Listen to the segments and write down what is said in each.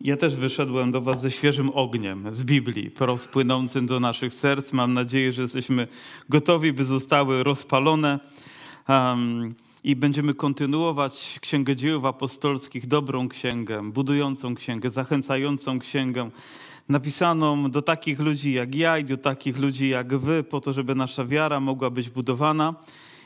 Ja też wyszedłem do Was ze świeżym ogniem z Biblii, rozpłynącym do naszych serc. Mam nadzieję, że jesteśmy gotowi, by zostały rozpalone. Um, I będziemy kontynuować Księgę Dziejów Apostolskich, dobrą księgę, budującą księgę, zachęcającą księgę, napisaną do takich ludzi jak ja i do takich ludzi jak Wy, po to, żeby nasza wiara mogła być budowana.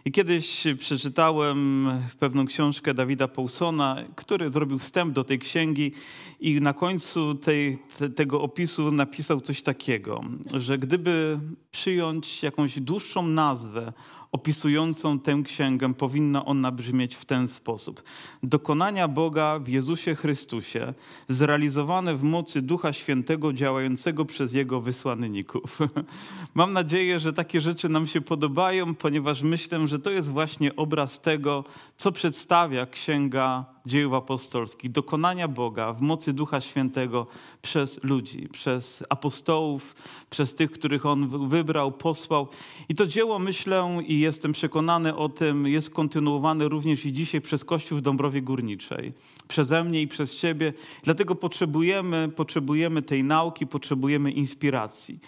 I kiedyś przeczytałem pewną książkę Dawida Paulsona, który zrobił wstęp do tej księgi i na końcu tej, te, tego opisu napisał coś takiego, że gdyby przyjąć jakąś dłuższą nazwę opisującą tę księgę, powinna ona brzmieć w ten sposób. Dokonania Boga w Jezusie Chrystusie, zrealizowane w mocy Ducha Świętego działającego przez Jego wysłanników. Mam nadzieję, że takie rzeczy nam się podobają, ponieważ myślę, że to jest właśnie obraz tego, co przedstawia księga dziejów apostolskich, dokonania Boga w mocy Ducha Świętego przez ludzi, przez apostołów, przez tych, których On wybrał, posłał. I to dzieło, myślę i jestem przekonany o tym, jest kontynuowane również i dzisiaj przez Kościół w Dąbrowie Górniczej. Przeze mnie i przez Ciebie. Dlatego potrzebujemy, potrzebujemy tej nauki, potrzebujemy inspiracji.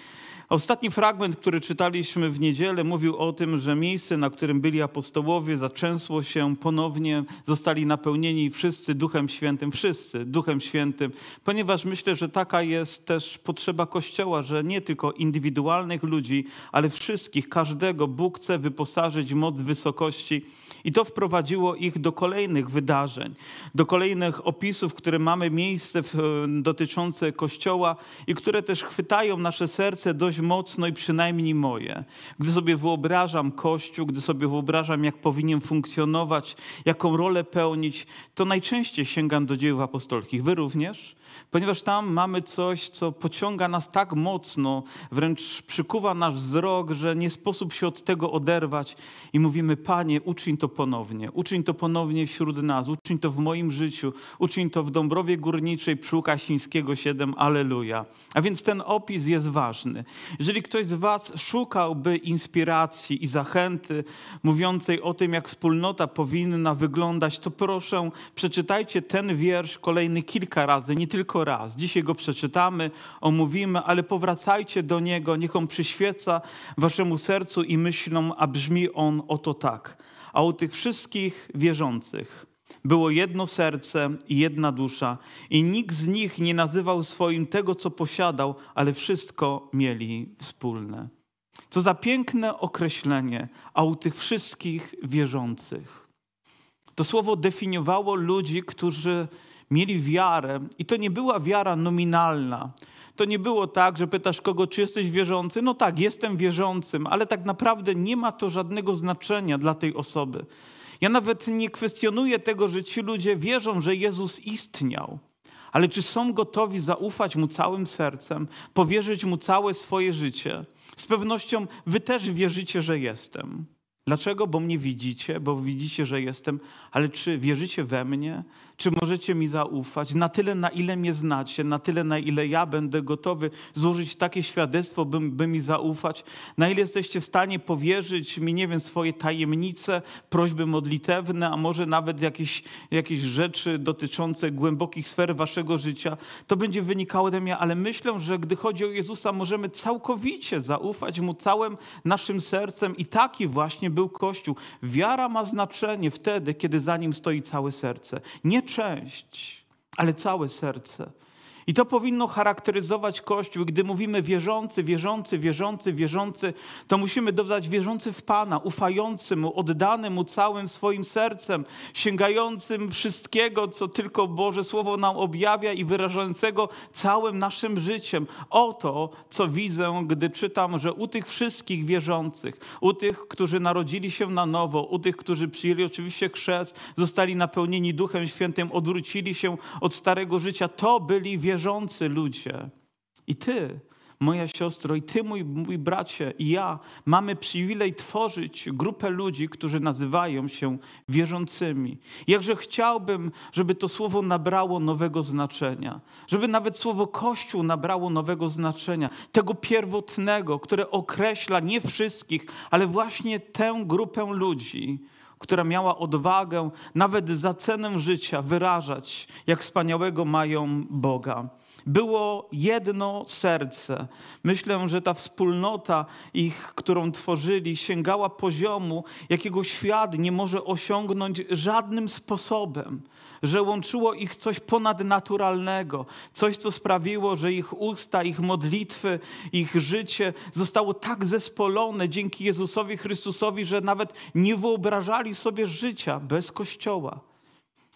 Ostatni fragment, który czytaliśmy w niedzielę, mówił o tym, że miejsce, na którym byli apostołowie, zaczęsło się ponownie, zostali napełnieni wszyscy Duchem Świętym, wszyscy Duchem Świętym, ponieważ myślę, że taka jest też potrzeba Kościoła, że nie tylko indywidualnych ludzi, ale wszystkich, każdego Bóg chce wyposażyć w moc wysokości. I to wprowadziło ich do kolejnych wydarzeń, do kolejnych opisów, które mamy miejsce w, dotyczące Kościoła i które też chwytają nasze serce dość mocno i przynajmniej moje. Gdy sobie wyobrażam Kościół, gdy sobie wyobrażam, jak powinien funkcjonować, jaką rolę pełnić, to najczęściej sięgam do dziejów apostolskich. Wy również? Ponieważ tam mamy coś, co pociąga nas tak mocno, wręcz przykuwa nasz wzrok, że nie sposób się od tego oderwać i mówimy: Panie, uczyń to ponownie, uczyń to ponownie wśród nas, uczyń to w moim życiu, uczyń to w Dąbrowie Górniczej przy Łukasińskiego 7, Aleluja. A więc ten opis jest ważny. Jeżeli ktoś z Was szukałby inspiracji i zachęty mówiącej o tym, jak wspólnota powinna wyglądać, to proszę, przeczytajcie ten wiersz kolejny kilka razy, nie tylko raz. Dzisiaj go przeczytamy, omówimy, ale powracajcie do niego, niech on przyświeca waszemu sercu i myślom, a brzmi on oto tak. A u tych wszystkich wierzących było jedno serce i jedna dusza, i nikt z nich nie nazywał swoim tego, co posiadał, ale wszystko mieli wspólne. Co za piękne określenie, a u tych wszystkich wierzących. To słowo definiowało ludzi, którzy mieli wiarę i to nie była wiara nominalna. To nie było tak, że pytasz kogo, czy jesteś wierzący? No tak, jestem wierzącym, ale tak naprawdę nie ma to żadnego znaczenia dla tej osoby. Ja nawet nie kwestionuję tego, że ci ludzie wierzą, że Jezus istniał. Ale czy są gotowi zaufać Mu całym sercem, powierzyć Mu całe swoje życie? Z pewnością Wy też wierzycie, że jestem. Dlaczego? Bo mnie widzicie, bo widzicie, że jestem, ale czy wierzycie we mnie? Czy możecie mi zaufać? Na tyle, na ile mnie znacie, na tyle, na ile ja będę gotowy złożyć takie świadectwo, by, by mi zaufać? Na ile jesteście w stanie powierzyć mi, nie wiem, swoje tajemnice, prośby modlitewne, a może nawet jakieś, jakieś rzeczy dotyczące głębokich sfer waszego życia? To będzie wynikało ode mnie, ale myślę, że gdy chodzi o Jezusa, możemy całkowicie zaufać Mu całym naszym sercem i taki właśnie był Kościół. Wiara ma znaczenie wtedy, kiedy za nim stoi całe serce. Nie część, ale całe serce. I to powinno charakteryzować Kościół. Gdy mówimy wierzący, wierzący, wierzący, wierzący, to musimy dodać wierzący w Pana, ufający Mu, oddany Mu całym swoim sercem, sięgającym wszystkiego, co tylko Boże Słowo nam objawia i wyrażającego całym naszym życiem. Oto, co widzę, gdy czytam, że u tych wszystkich wierzących, u tych, którzy narodzili się na nowo, u tych, którzy przyjęli oczywiście chrzest, zostali napełnieni Duchem Świętym, odwrócili się od starego życia, to byli wierzący wierzący ludzie. I ty, moja siostro, i ty, mój, mój bracie, i ja mamy przywilej tworzyć grupę ludzi, którzy nazywają się wierzącymi. Jakże chciałbym, żeby to słowo nabrało nowego znaczenia, żeby nawet słowo Kościół nabrało nowego znaczenia, tego pierwotnego, które określa nie wszystkich, ale właśnie tę grupę ludzi, która miała odwagę nawet za cenę życia wyrażać, jak wspaniałego mają Boga. Było jedno serce. Myślę, że ta wspólnota ich, którą tworzyli, sięgała poziomu, jakiego świat nie może osiągnąć żadnym sposobem że łączyło ich coś ponadnaturalnego, coś, co sprawiło, że ich usta, ich modlitwy, ich życie zostało tak zespolone dzięki Jezusowi Chrystusowi, że nawet nie wyobrażali sobie życia bez Kościoła.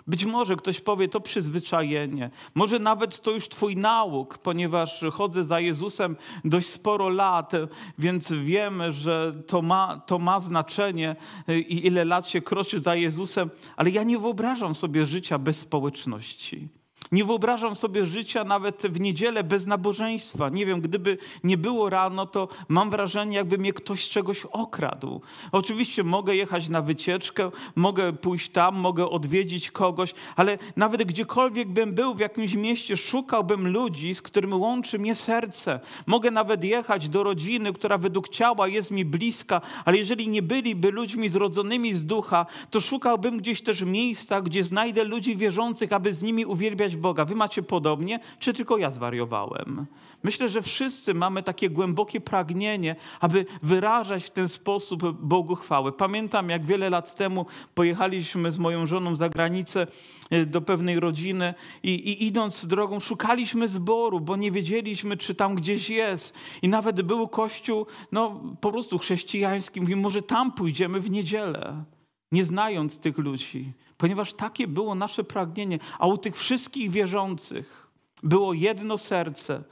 Być może ktoś powie, to przyzwyczajenie. Może nawet to już Twój nauk, ponieważ chodzę za Jezusem dość sporo lat, więc wiemy, że to ma, to ma znaczenie i ile lat się kroczy za Jezusem, ale ja nie wyobrażam sobie życia bez społeczności. Nie wyobrażam sobie życia nawet w niedzielę bez nabożeństwa. Nie wiem, gdyby nie było rano, to mam wrażenie, jakby mnie ktoś z czegoś okradł. Oczywiście mogę jechać na wycieczkę, mogę pójść tam, mogę odwiedzić kogoś, ale nawet gdziekolwiek bym był w jakimś mieście, szukałbym ludzi, z którymi łączy mnie serce. Mogę nawet jechać do rodziny, która według ciała jest mi bliska, ale jeżeli nie byliby ludźmi zrodzonymi z ducha, to szukałbym gdzieś też miejsca, gdzie znajdę ludzi wierzących, aby z nimi uwielbiać Boga. Wy macie podobnie, czy tylko ja zwariowałem? Myślę, że wszyscy mamy takie głębokie pragnienie, aby wyrażać w ten sposób Bogu chwałę. Pamiętam, jak wiele lat temu pojechaliśmy z moją żoną za granicę e, do pewnej rodziny i, i idąc drogą szukaliśmy zboru, bo nie wiedzieliśmy, czy tam gdzieś jest. I nawet był kościół, no po prostu chrześcijański. Mówimy, może tam pójdziemy w niedzielę, nie znając tych ludzi ponieważ takie było nasze pragnienie, a u tych wszystkich wierzących było jedno serce.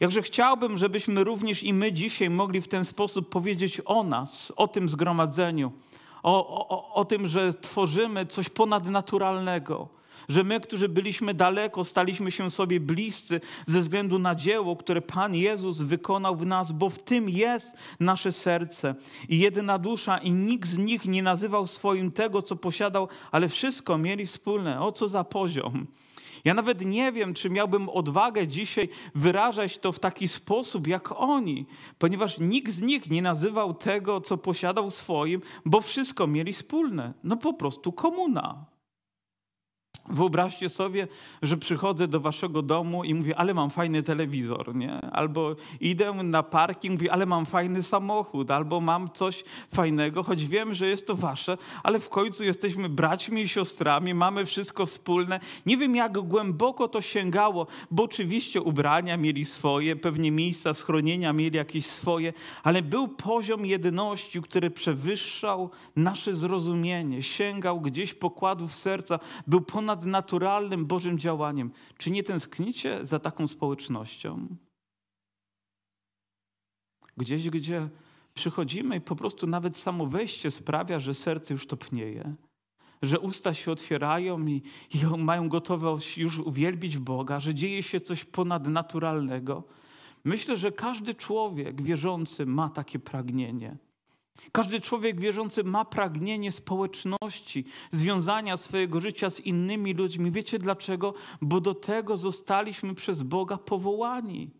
Jakże chciałbym, żebyśmy również i my dzisiaj mogli w ten sposób powiedzieć o nas, o tym zgromadzeniu, o, o, o tym, że tworzymy coś ponadnaturalnego że my, którzy byliśmy daleko, staliśmy się sobie bliscy ze względu na dzieło, które Pan Jezus wykonał w nas, bo w tym jest nasze serce. I jedna dusza, i nikt z nich nie nazywał swoim tego, co posiadał, ale wszystko mieli wspólne. O co za poziom. Ja nawet nie wiem, czy miałbym odwagę dzisiaj wyrażać to w taki sposób jak oni, ponieważ nikt z nich nie nazywał tego, co posiadał swoim, bo wszystko mieli wspólne. No po prostu komuna. Wyobraźcie sobie, że przychodzę do waszego domu i mówię, ale mam fajny telewizor, nie? Albo idę na parking, mówię, ale mam fajny samochód, albo mam coś fajnego, choć wiem, że jest to wasze, ale w końcu jesteśmy braćmi i siostrami, mamy wszystko wspólne. Nie wiem, jak głęboko to sięgało, bo oczywiście ubrania mieli swoje, pewnie miejsca schronienia mieli jakieś swoje, ale był poziom jedności, który przewyższał nasze zrozumienie, sięgał gdzieś pokładów serca, był ponad ponadnaturalnym Bożym działaniem. Czy nie tęsknicie za taką społecznością? Gdzieś, gdzie przychodzimy i po prostu nawet samo wejście sprawia, że serce już topnieje, że usta się otwierają i, i mają gotowość już uwielbić Boga, że dzieje się coś ponadnaturalnego. Myślę, że każdy człowiek wierzący ma takie pragnienie. Każdy człowiek wierzący ma pragnienie społeczności, związania swojego życia z innymi ludźmi. Wiecie dlaczego? Bo do tego zostaliśmy przez Boga powołani.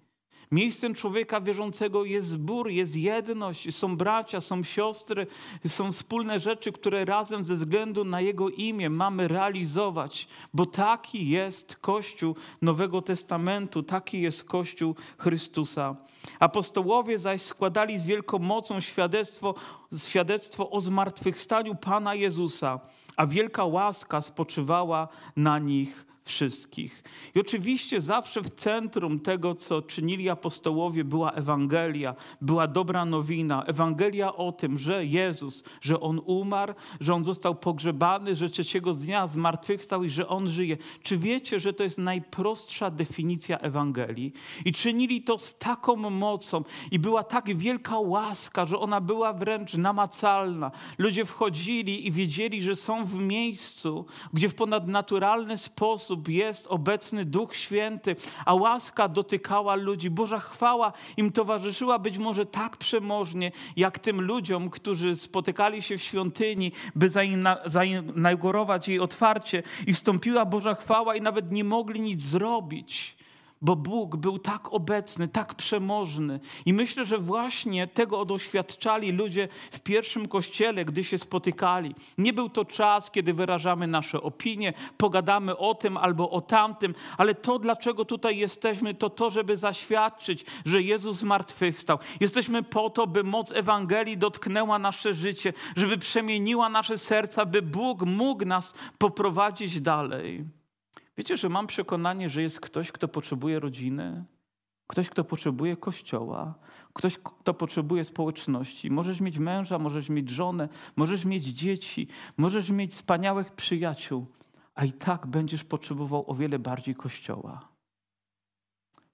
Miejscem człowieka wierzącego jest zbór, jest jedność, są bracia, są siostry, są wspólne rzeczy, które razem ze względu na Jego imię mamy realizować, bo taki jest Kościół Nowego Testamentu, taki jest Kościół Chrystusa. Apostołowie zaś składali z wielką mocą świadectwo, świadectwo o zmartwychwstaniu Pana Jezusa, a wielka łaska spoczywała na nich wszystkich. I oczywiście zawsze w centrum tego, co czynili apostołowie, była Ewangelia, była dobra nowina. Ewangelia o tym, że Jezus, że On umarł, że On został pogrzebany, że trzeciego dnia zmartwychwstał i że On żyje. Czy wiecie, że to jest najprostsza definicja Ewangelii? I czynili to z taką mocą i była tak wielka łaska, że ona była wręcz namacalna. Ludzie wchodzili i wiedzieli, że są w miejscu, gdzie w ponadnaturalny sposób sposób jest obecny Duch Święty, a łaska dotykała ludzi. Boża chwała im towarzyszyła być może tak przemożnie, jak tym ludziom, którzy spotykali się w świątyni, by zainaugurować jej otwarcie i wstąpiła Boża chwała i nawet nie mogli nic zrobić bo Bóg był tak obecny, tak przemożny. I myślę, że właśnie tego doświadczali ludzie w pierwszym kościele, gdy się spotykali. Nie był to czas, kiedy wyrażamy nasze opinie, pogadamy o tym albo o tamtym, ale to, dlaczego tutaj jesteśmy, to to, żeby zaświadczyć, że Jezus zmartwychwstał. Jesteśmy po to, by moc Ewangelii dotknęła nasze życie, żeby przemieniła nasze serca, by Bóg mógł nas poprowadzić dalej. Wiecie, że mam przekonanie, że jest ktoś, kto potrzebuje rodziny, ktoś, kto potrzebuje kościoła, ktoś, kto potrzebuje społeczności. Możesz mieć męża, możesz mieć żonę, możesz mieć dzieci, możesz mieć wspaniałych przyjaciół, a i tak będziesz potrzebował o wiele bardziej kościoła.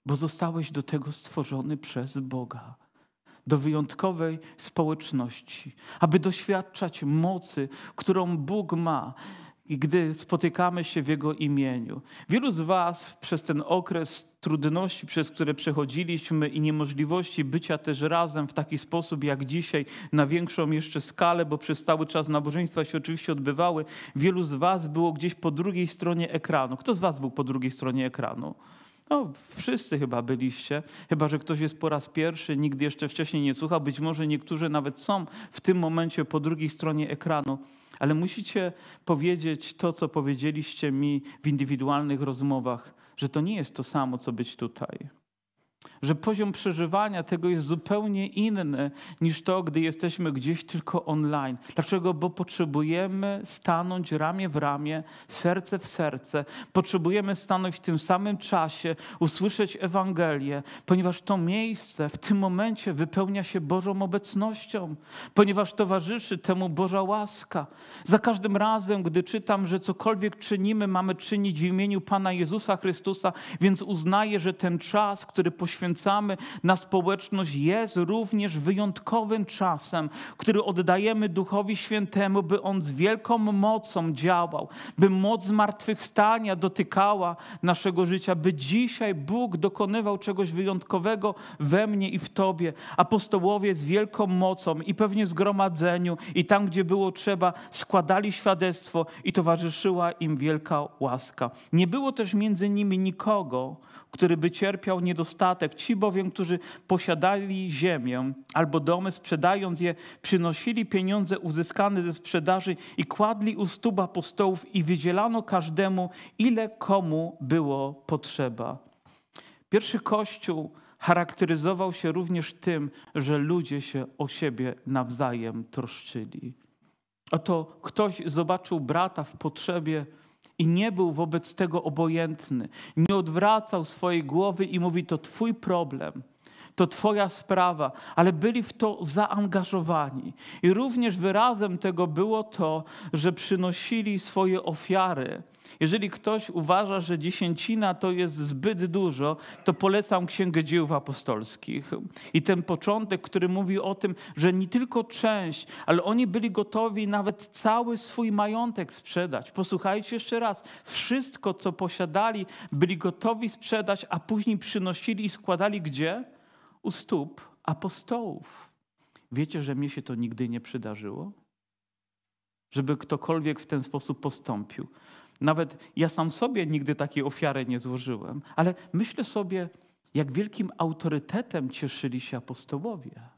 Bo zostałeś do tego stworzony przez Boga do wyjątkowej społeczności, aby doświadczać mocy, którą Bóg ma i gdy spotykamy się w Jego imieniu. Wielu z Was przez ten okres trudności, przez które przechodziliśmy i niemożliwości bycia też razem w taki sposób jak dzisiaj, na większą jeszcze skalę, bo przez cały czas nabożeństwa się oczywiście odbywały, wielu z Was było gdzieś po drugiej stronie ekranu. Kto z Was był po drugiej stronie ekranu? No, wszyscy chyba byliście, chyba że ktoś jest po raz pierwszy, nigdy jeszcze wcześniej nie słuchał. Być może niektórzy nawet są w tym momencie po drugiej stronie ekranu, ale musicie powiedzieć to, co powiedzieliście mi w indywidualnych rozmowach, że to nie jest to samo, co być tutaj że poziom przeżywania tego jest zupełnie inny niż to, gdy jesteśmy gdzieś tylko online. Dlaczego? Bo potrzebujemy stanąć ramię w ramię, serce w serce. Potrzebujemy stanąć w tym samym czasie, usłyszeć Ewangelię, ponieważ to miejsce w tym momencie wypełnia się Bożą obecnością, ponieważ towarzyszy temu Boża łaska. Za każdym razem, gdy czytam, że cokolwiek czynimy, mamy czynić w imieniu Pana Jezusa Chrystusa, więc uznaję, że ten czas, który poświęcamy, poświęcamy na społeczność, jest również wyjątkowym czasem, który oddajemy Duchowi Świętemu, by On z wielką mocą działał, by moc zmartwychwstania dotykała naszego życia, by dzisiaj Bóg dokonywał czegoś wyjątkowego we mnie i w Tobie. Apostołowie z wielką mocą i pewnie zgromadzeniu i tam, gdzie było trzeba, składali świadectwo i towarzyszyła im wielka łaska. Nie było też między nimi nikogo, który by cierpiał niedostatek. Ci bowiem, którzy posiadali ziemię albo domy, sprzedając je, przynosili pieniądze uzyskane ze sprzedaży i kładli u stóp apostołów i wydzielano każdemu, ile komu było potrzeba. Pierwszy Kościół charakteryzował się również tym, że ludzie się o siebie nawzajem troszczyli. Oto ktoś zobaczył brata w potrzebie, i nie był wobec tego obojętny. Nie odwracał swojej głowy i mówi: To Twój problem, to Twoja sprawa, ale byli w to zaangażowani. I również wyrazem tego było to, że przynosili swoje ofiary jeżeli ktoś uważa, że dziesięcina to jest zbyt dużo, to polecam Księgę Dzieł Apostolskich. I ten początek, który mówi o tym, że nie tylko część, ale oni byli gotowi nawet cały swój majątek sprzedać. Posłuchajcie jeszcze raz. Wszystko, co posiadali, byli gotowi sprzedać, a później przynosili i składali gdzie? U stóp apostołów. Wiecie, że mnie się to nigdy nie przydarzyło? Żeby ktokolwiek w ten sposób postąpił. Nawet ja sam sobie nigdy takiej ofiary nie złożyłem, ale myślę sobie, jak wielkim autorytetem cieszyli się apostołowie.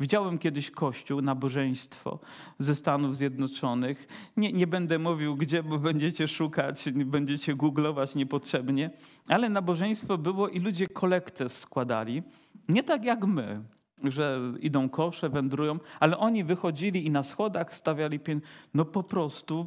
Widziałem kiedyś kościół, nabożeństwo ze Stanów Zjednoczonych. Nie, nie będę mówił gdzie, bo będziecie szukać, będziecie googlować niepotrzebnie, ale nabożeństwo było i ludzie kolektę składali. Nie tak jak my, że idą kosze, wędrują, ale oni wychodzili i na schodach stawiali pieniądze. No po prostu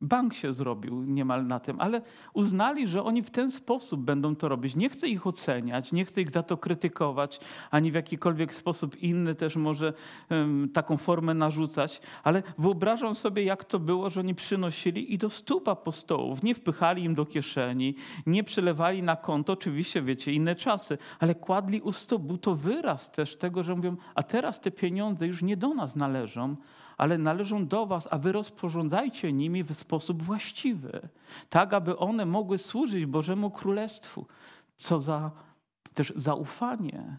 Bank się zrobił niemal na tym, ale uznali, że oni w ten sposób będą to robić. Nie chcę ich oceniać, nie chcę ich za to krytykować, ani w jakikolwiek sposób inny też może um, taką formę narzucać, ale wyobrażam sobie, jak to było, że oni przynosili i do stóp apostołów. Nie wpychali im do kieszeni, nie przelewali na konto, oczywiście wiecie, inne czasy, ale kładli u stóp. Był to wyraz też tego, że mówią, a teraz te pieniądze już nie do nas należą, ale należą do Was, a Wy rozporządzajcie nimi w sposób właściwy, tak aby one mogły służyć Bożemu Królestwu. Co za też zaufanie.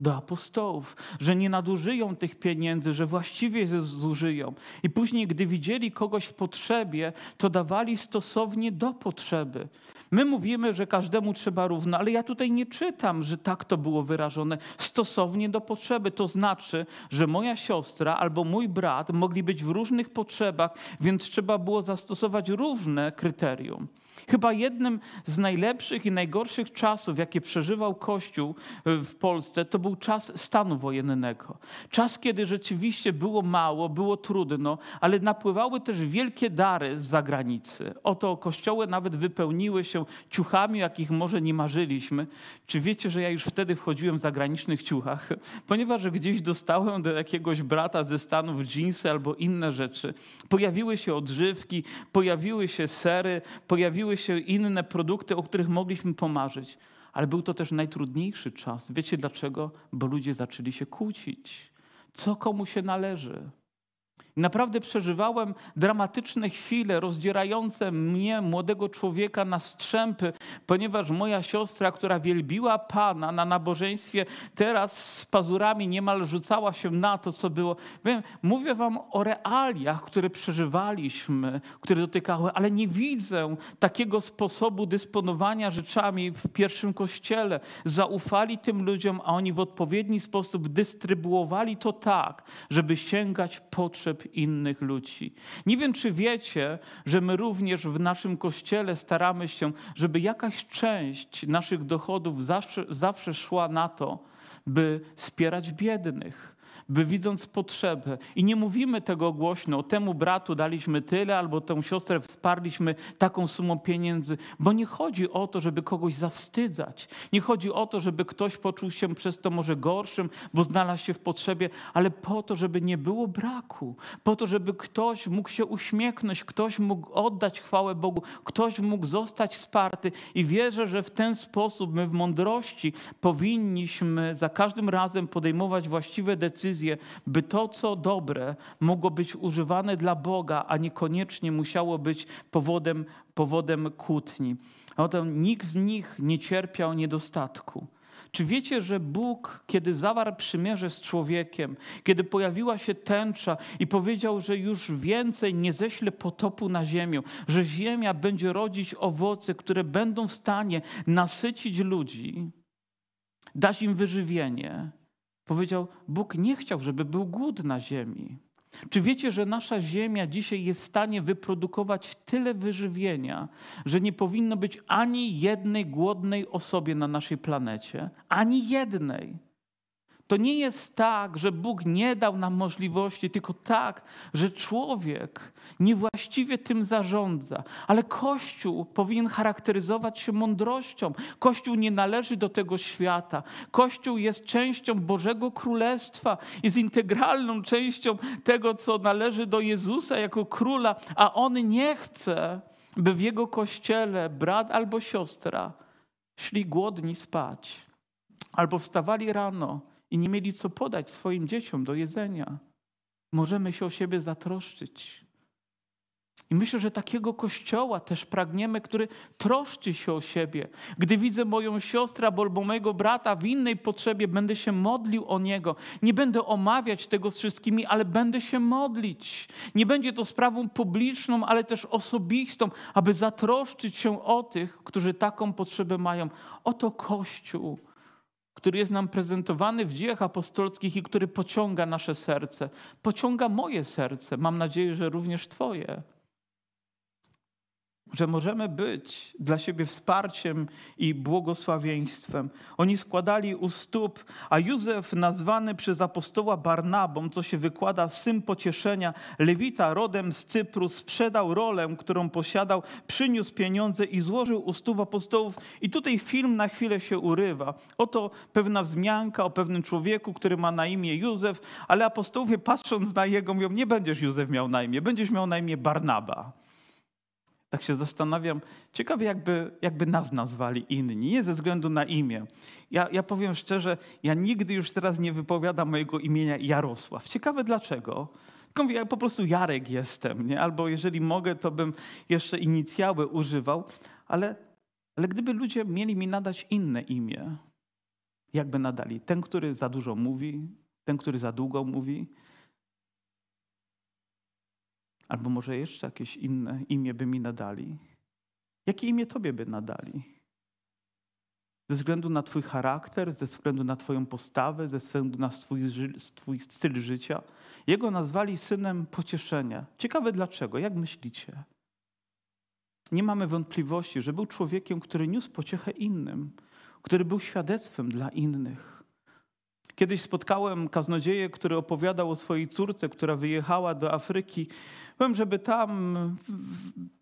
Do apostołów, że nie nadużyją tych pieniędzy, że właściwie je zużyją. I później, gdy widzieli kogoś w potrzebie, to dawali stosownie do potrzeby. My mówimy, że każdemu trzeba równo, ale ja tutaj nie czytam, że tak to było wyrażone. Stosownie do potrzeby. To znaczy, że moja siostra albo mój brat mogli być w różnych potrzebach, więc trzeba było zastosować różne kryterium. Chyba jednym z najlepszych i najgorszych czasów, jakie przeżywał Kościół e, w Polsce, to był czas stanu wojennego. Czas, kiedy rzeczywiście było mało, było trudno, ale napływały też wielkie dary z zagranicy. Oto kościoły nawet wypełniły się ciuchami, jakich może nie marzyliśmy. Czy wiecie, że ja już wtedy wchodziłem w zagranicznych ciuchach? Ponieważ gdzieś dostałem do jakiegoś brata ze Stanów dżinsy albo inne rzeczy. Pojawiły się odżywki, pojawiły się sery, pojawiły się inne produkty, o których mogliśmy pomarzyć. Ale był to też najtrudniejszy czas. Wiecie dlaczego? Bo ludzie zaczęli się kłócić. Co komu się należy? Naprawdę przeżywałem dramatyczne chwile rozdzierające mnie, młodego człowieka, na strzępy, ponieważ moja siostra, która wielbiła Pana na nabożeństwie, teraz z pazurami niemal rzucała się na to, co było. Wiem, mówię wam o realiach, które przeżywaliśmy, które dotykały, ale nie widzę takiego sposobu dysponowania rzeczami w pierwszym kościele. Zaufali tym ludziom, a oni w odpowiedni sposób dystrybuowali to tak, żeby sięgać potrzeb innych ludzi. Nie wiem, czy wiecie, że my również w naszym kościele staramy się, żeby jakaś część naszych dochodów zawsze, zawsze szła na to, by wspierać biednych by widząc potrzebę. I nie mówimy tego głośno, temu bratu daliśmy tyle, albo tę siostrę wsparliśmy taką sumą pieniędzy, bo nie chodzi o to, żeby kogoś zawstydzać. Nie chodzi o to, żeby ktoś poczuł się przez to może gorszym, bo znalazł się w potrzebie, ale po to, żeby nie było braku, po to, żeby ktoś mógł się uśmiechnąć, ktoś mógł oddać chwałę Bogu, ktoś mógł zostać wsparty. I wierzę, że w ten sposób my w mądrości powinniśmy za każdym razem podejmować właściwe decyzje, by to, co dobre, mogło być używane dla Boga, a niekoniecznie musiało być powodem, powodem kłótni. Oto nikt z nich nie cierpiał niedostatku. Czy wiecie, że Bóg, kiedy zawarł przymierze z człowiekiem, kiedy pojawiła się tęcza i powiedział, że już więcej nie ześle potopu na ziemię, że ziemia będzie rodzić owoce, które będą w stanie nasycić ludzi, dać im wyżywienie, Powiedział, Bóg nie chciał, żeby był głód na ziemi. Czy wiecie, że nasza ziemia dzisiaj jest w stanie wyprodukować tyle wyżywienia, że nie powinno być ani jednej głodnej osobie na naszej planecie? Ani jednej. To nie jest tak, że Bóg nie dał nam możliwości, tylko tak, że człowiek niewłaściwie tym zarządza. Ale Kościół powinien charakteryzować się mądrością. Kościół nie należy do tego świata. Kościół jest częścią Bożego Królestwa, jest integralną częścią tego, co należy do Jezusa jako króla, a on nie chce, by w jego kościele brat albo siostra szli głodni spać, albo wstawali rano i nie mieli co podać swoim dzieciom do jedzenia. Możemy się o siebie zatroszczyć. I myślę, że takiego kościoła też pragniemy, który troszczy się o siebie. Gdy widzę moją siostrę albo mojego brata w innej potrzebie, będę się modlił o niego. Nie będę omawiać tego z wszystkimi, ale będę się modlić. Nie będzie to sprawą publiczną, ale też osobistą, aby zatroszczyć się o tych, którzy taką potrzebę mają. Oto Kościół który jest nam prezentowany w dziejach apostolskich i który pociąga nasze serce. Pociąga moje serce. Mam nadzieję, że również Twoje że możemy być dla siebie wsparciem i błogosławieństwem. Oni składali u stóp, a Józef, nazwany przez apostoła Barnabą, co się wykłada syn pocieszenia, lewita rodem z Cypru, sprzedał rolę, którą posiadał, przyniósł pieniądze i złożył u stóp apostołów. I tutaj film na chwilę się urywa. Oto pewna wzmianka o pewnym człowieku, który ma na imię Józef, ale apostołowie patrząc na jego mówią, nie będziesz Józef miał na imię, będziesz miał na imię Barnaba tak się zastanawiam, ciekawie jakby, jakby nas nazwali inni, nie ze względu na imię. Ja, ja powiem szczerze, ja nigdy już teraz nie wypowiadam mojego imienia Jarosław. Ciekawe dlaczego. Tylko mówię, ja po prostu Jarek jestem, nie? albo jeżeli mogę, to bym jeszcze inicjały używał, ale, ale gdyby ludzie mieli mi nadać inne imię, Jakby nadali? Ten, który za dużo mówi, ten, który za długo mówi? Albo może jeszcze jakieś inne imię by mi nadali? Jakie imię Tobie by nadali? Ze względu na Twój charakter, ze względu na Twoją postawę, ze względu na twój styl życia. Jego nazwali synem pocieszenia. Ciekawe dlaczego, jak myślicie? Nie mamy wątpliwości, że był człowiekiem, który niósł pociechę innym, który był świadectwem dla innych. Kiedyś spotkałem kaznodzieję, który opowiadał o swojej córce, która wyjechała do Afryki. Powiem, żeby tam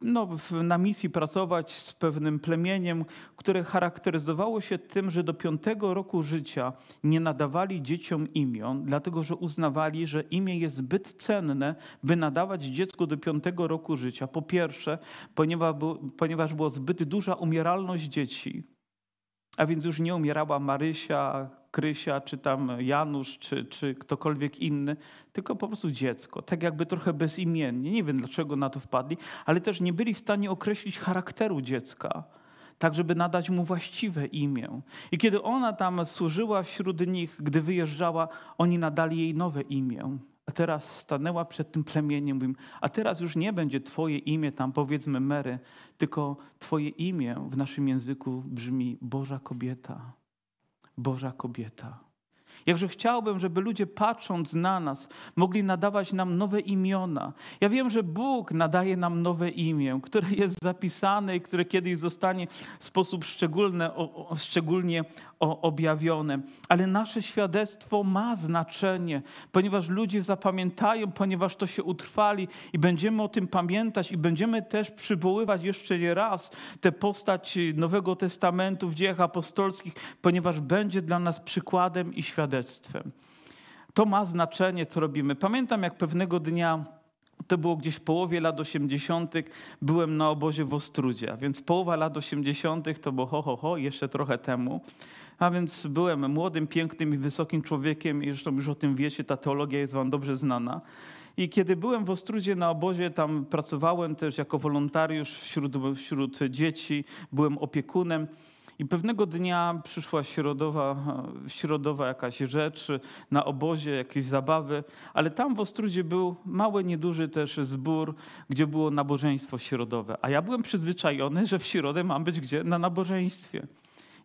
no, na misji pracować z pewnym plemieniem, które charakteryzowało się tym, że do piątego roku życia nie nadawali dzieciom imion, dlatego że uznawali, że imię jest zbyt cenne, by nadawać dziecku do piątego roku życia. Po pierwsze, ponieważ, ponieważ była zbyt duża umieralność dzieci. A więc już nie umierała Marysia, Krysia, czy tam Janusz, czy, czy ktokolwiek inny, tylko po prostu dziecko. Tak jakby trochę bezimiennie. Nie wiem, dlaczego na to wpadli, ale też nie byli w stanie określić charakteru dziecka tak żeby nadać mu właściwe imię. I kiedy ona tam służyła wśród nich, gdy wyjeżdżała, oni nadali jej nowe imię. A teraz stanęła przed tym plemieniem, mówią, a teraz już nie będzie twoje imię tam powiedzmy Mary, tylko twoje imię w naszym języku brzmi Boża kobieta. Boża kobieta. Jakże chciałbym, żeby ludzie patrząc na nas, mogli nadawać nam nowe imiona. Ja wiem, że Bóg nadaje nam nowe imię, które jest zapisane i które kiedyś zostanie w sposób szczególny, o, o, szczególnie objawione. Ale nasze świadectwo ma znaczenie, ponieważ ludzie zapamiętają, ponieważ to się utrwali i będziemy o tym pamiętać i będziemy też przywoływać jeszcze nie raz tę postać Nowego Testamentu w dziejach apostolskich, ponieważ będzie dla nas przykładem i świadectwem świadectwem. To ma znaczenie, co robimy. Pamiętam, jak pewnego dnia to było gdzieś w połowie lat 80. byłem na obozie w Ostrudzie, a więc połowa lat 80. to było ho, ho, ho, jeszcze trochę temu. A więc byłem młodym, pięknym i wysokim człowiekiem i zresztą już o tym wiecie, ta teologia jest wam dobrze znana. I kiedy byłem w Ostrudzie na obozie, tam pracowałem też jako wolontariusz wśród, wśród dzieci, byłem opiekunem. I pewnego dnia przyszła środowa, środowa jakaś rzecz na obozie, jakieś zabawy, ale tam w Ostrudzie był mały, nieduży też zbór, gdzie było nabożeństwo środowe. A ja byłem przyzwyczajony, że w środę mam być gdzie? Na nabożeństwie.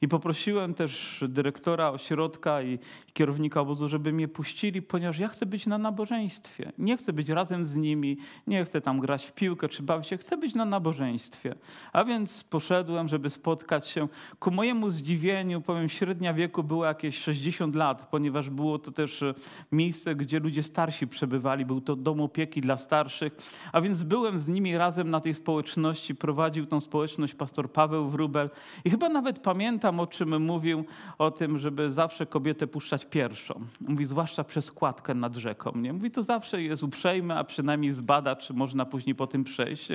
I poprosiłem też dyrektora ośrodka i kierownika obozu, żeby mnie puścili, ponieważ ja chcę być na nabożeństwie. Nie chcę być razem z nimi, nie chcę tam grać w piłkę czy bawić się, chcę być na nabożeństwie. A więc poszedłem, żeby spotkać się. Ku mojemu zdziwieniu, powiem, średnia wieku było jakieś 60 lat, ponieważ było to też miejsce, gdzie ludzie starsi przebywali. Był to dom opieki dla starszych. A więc byłem z nimi razem na tej społeczności, prowadził tą społeczność pastor Paweł Wrubel. I chyba nawet pamiętam, pamiętam, o czym mówił, o tym, żeby zawsze kobietę puszczać pierwszą. Mówi, zwłaszcza przez kładkę nad rzeką. Nie? Mówi, to zawsze jest uprzejme, a przynajmniej zbada, czy można później po tym przejść.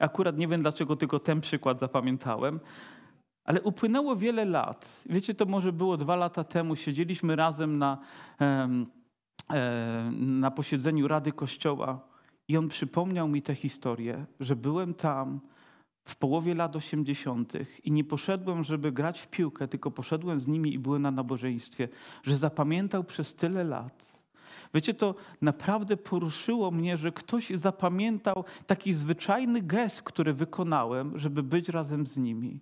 Akurat nie wiem, dlaczego tylko ten przykład zapamiętałem. Ale upłynęło wiele lat. Wiecie, to może było dwa lata temu. Siedzieliśmy razem na, na posiedzeniu Rady Kościoła i on przypomniał mi tę historię, że byłem tam, w połowie lat 80. i nie poszedłem, żeby grać w piłkę, tylko poszedłem z nimi i byłem na nabożeństwie, że zapamiętał przez tyle lat. Wiecie, to naprawdę poruszyło mnie, że ktoś zapamiętał taki zwyczajny gest, który wykonałem, żeby być razem z nimi.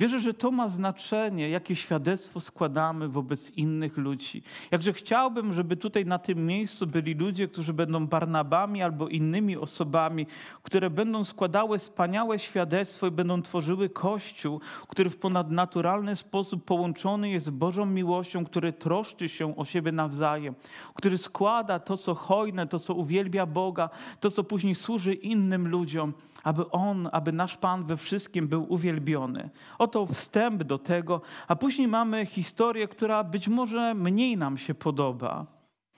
Wierzę, że to ma znaczenie, jakie świadectwo składamy wobec innych ludzi. Jakże chciałbym, żeby tutaj na tym miejscu byli ludzie, którzy będą Barnabami albo innymi osobami, które będą składały wspaniałe świadectwo i będą tworzyły Kościół, który w ponadnaturalny sposób połączony jest z Bożą miłością, który troszczy się o siebie nawzajem, który składa to, co hojne, to, co uwielbia Boga, to, co później służy innym ludziom, aby On, aby nasz Pan we wszystkim był uwielbiony. Oto wstęp do tego, a później mamy historię, która być może mniej nam się podoba.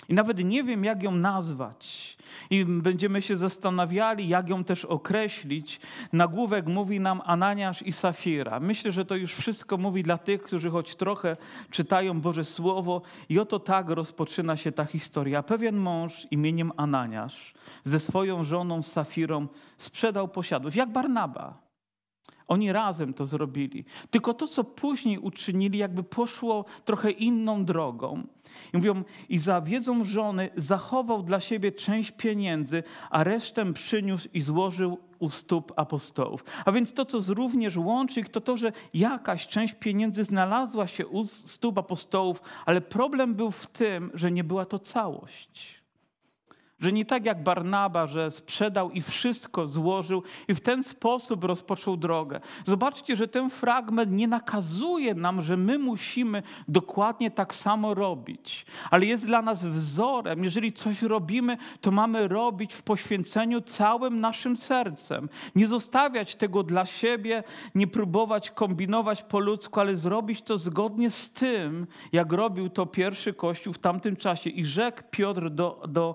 I nawet nie wiem, jak ją nazwać. I będziemy się zastanawiali, jak ją też określić. Nagłówek mówi nam Ananiasz i Safira. Myślę, że to już wszystko mówi dla tych, którzy choć trochę czytają Boże Słowo. I oto tak rozpoczyna się ta historia. Pewien mąż imieniem Ananiasz ze swoją żoną Safirą sprzedał posiadłość, jak Barnaba. Oni razem to zrobili. Tylko to, co później uczynili, jakby poszło trochę inną drogą. I mówią, i za wiedzą żony zachował dla siebie część pieniędzy, a resztę przyniósł i złożył u stóp apostołów. A więc to, co również łączy ich, to to, że jakaś część pieniędzy znalazła się u stóp apostołów, ale problem był w tym, że nie była to całość. Że nie tak jak Barnaba, że sprzedał i wszystko złożył i w ten sposób rozpoczął drogę. Zobaczcie, że ten fragment nie nakazuje nam, że my musimy dokładnie tak samo robić, ale jest dla nas wzorem. Jeżeli coś robimy, to mamy robić w poświęceniu całym naszym sercem. Nie zostawiać tego dla siebie, nie próbować kombinować po ludzku, ale zrobić to zgodnie z tym, jak robił to pierwszy Kościół w tamtym czasie. I rzekł Piotr do, do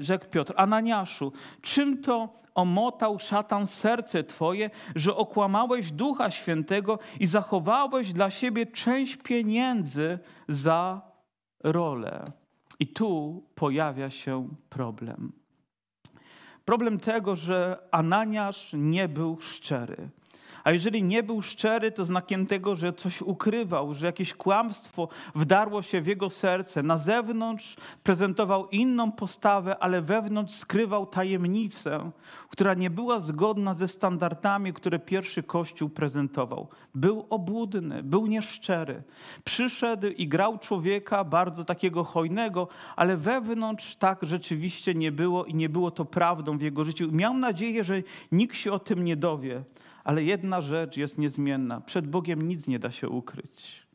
rzekł Piotr, Ananiaszu, czym to omotał szatan serce twoje, że okłamałeś Ducha Świętego i zachowałeś dla siebie część pieniędzy za rolę? I tu pojawia się problem. Problem tego, że Ananiasz nie był szczery. A jeżeli nie był szczery, to znakiem tego, że coś ukrywał, że jakieś kłamstwo wdarło się w jego serce. Na zewnątrz prezentował inną postawę, ale wewnątrz skrywał tajemnicę, która nie była zgodna ze standardami, które pierwszy Kościół prezentował. Był obłudny, był nieszczery. Przyszedł i grał człowieka bardzo takiego hojnego, ale wewnątrz tak rzeczywiście nie było i nie było to prawdą w jego życiu. Miał nadzieję, że nikt się o tym nie dowie. Ale jedna rzecz jest niezmienna. Przed Bogiem nic nie da się ukryć.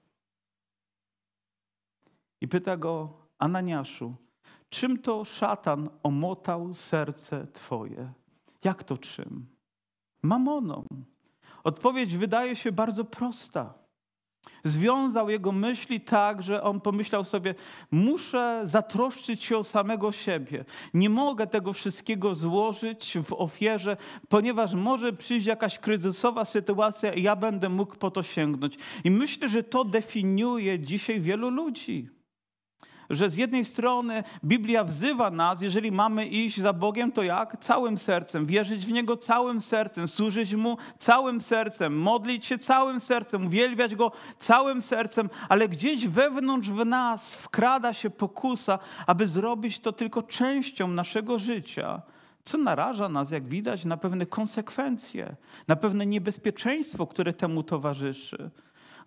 I pyta go Ananiaszu, czym to szatan omotał serce twoje? Jak to czym? Mamoną. Odpowiedź wydaje się bardzo prosta. Związał jego myśli tak, że on pomyślał sobie: Muszę zatroszczyć się o samego siebie. Nie mogę tego wszystkiego złożyć w ofierze, ponieważ może przyjść jakaś kryzysowa sytuacja i ja będę mógł po to sięgnąć. I myślę, że to definiuje dzisiaj wielu ludzi że z jednej strony Biblia wzywa nas, jeżeli mamy iść za Bogiem, to jak? Całym sercem, wierzyć w Niego całym sercem, służyć Mu całym sercem, modlić się całym sercem, uwielbiać Go całym sercem, ale gdzieś wewnątrz w nas wkrada się pokusa, aby zrobić to tylko częścią naszego życia co naraża nas, jak widać, na pewne konsekwencje, na pewne niebezpieczeństwo, które temu towarzyszy.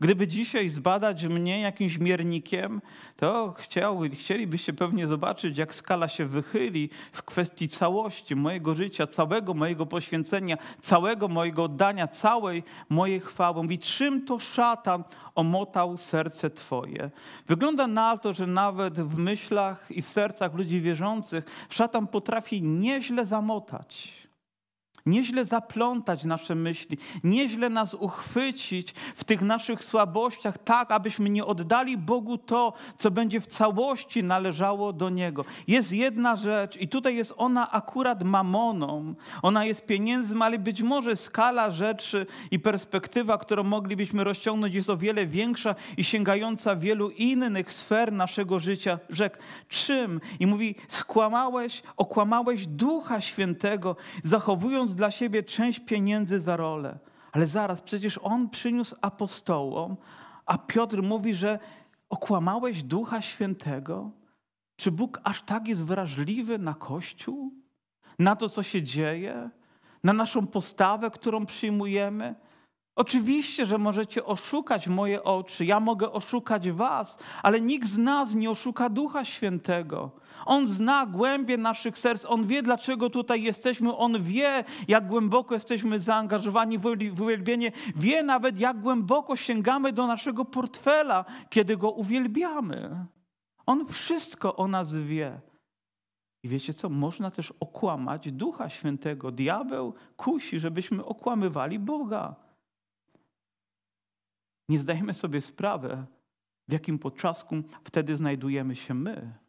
Gdyby dzisiaj zbadać mnie jakimś miernikiem, to chciał, chcielibyście pewnie zobaczyć, jak skala się wychyli w kwestii całości mojego życia, całego mojego poświęcenia, całego mojego oddania, całej mojej chwały. Mówi, czym to szatan omotał serce Twoje? Wygląda na to, że nawet w myślach i w sercach ludzi wierzących szatan potrafi nieźle zamotać nieźle zaplątać nasze myśli, nieźle nas uchwycić w tych naszych słabościach, tak abyśmy nie oddali Bogu to, co będzie w całości należało do Niego. Jest jedna rzecz i tutaj jest ona akurat mamoną, ona jest pieniędzmi, ale być może skala rzeczy i perspektywa, którą moglibyśmy rozciągnąć jest o wiele większa i sięgająca wielu innych sfer naszego życia. Rzekł, czym? I mówi, skłamałeś, okłamałeś Ducha Świętego, zachowując dla siebie część pieniędzy za rolę. Ale zaraz, przecież on przyniósł apostołom, a Piotr mówi, że okłamałeś Ducha Świętego? Czy Bóg aż tak jest wrażliwy na Kościół? Na to, co się dzieje? Na naszą postawę, którą przyjmujemy? Oczywiście, że możecie oszukać moje oczy, ja mogę oszukać was, ale nikt z nas nie oszuka Ducha Świętego. On zna głębie naszych serc, on wie, dlaczego tutaj jesteśmy, on wie, jak głęboko jesteśmy zaangażowani w uwielbienie, wie nawet, jak głęboko sięgamy do naszego portfela, kiedy go uwielbiamy. On wszystko o nas wie. I wiecie co? Można też okłamać Ducha Świętego. Diabeł kusi, żebyśmy okłamywali Boga. Nie zdajemy sobie sprawy, w jakim potrzasku wtedy znajdujemy się my.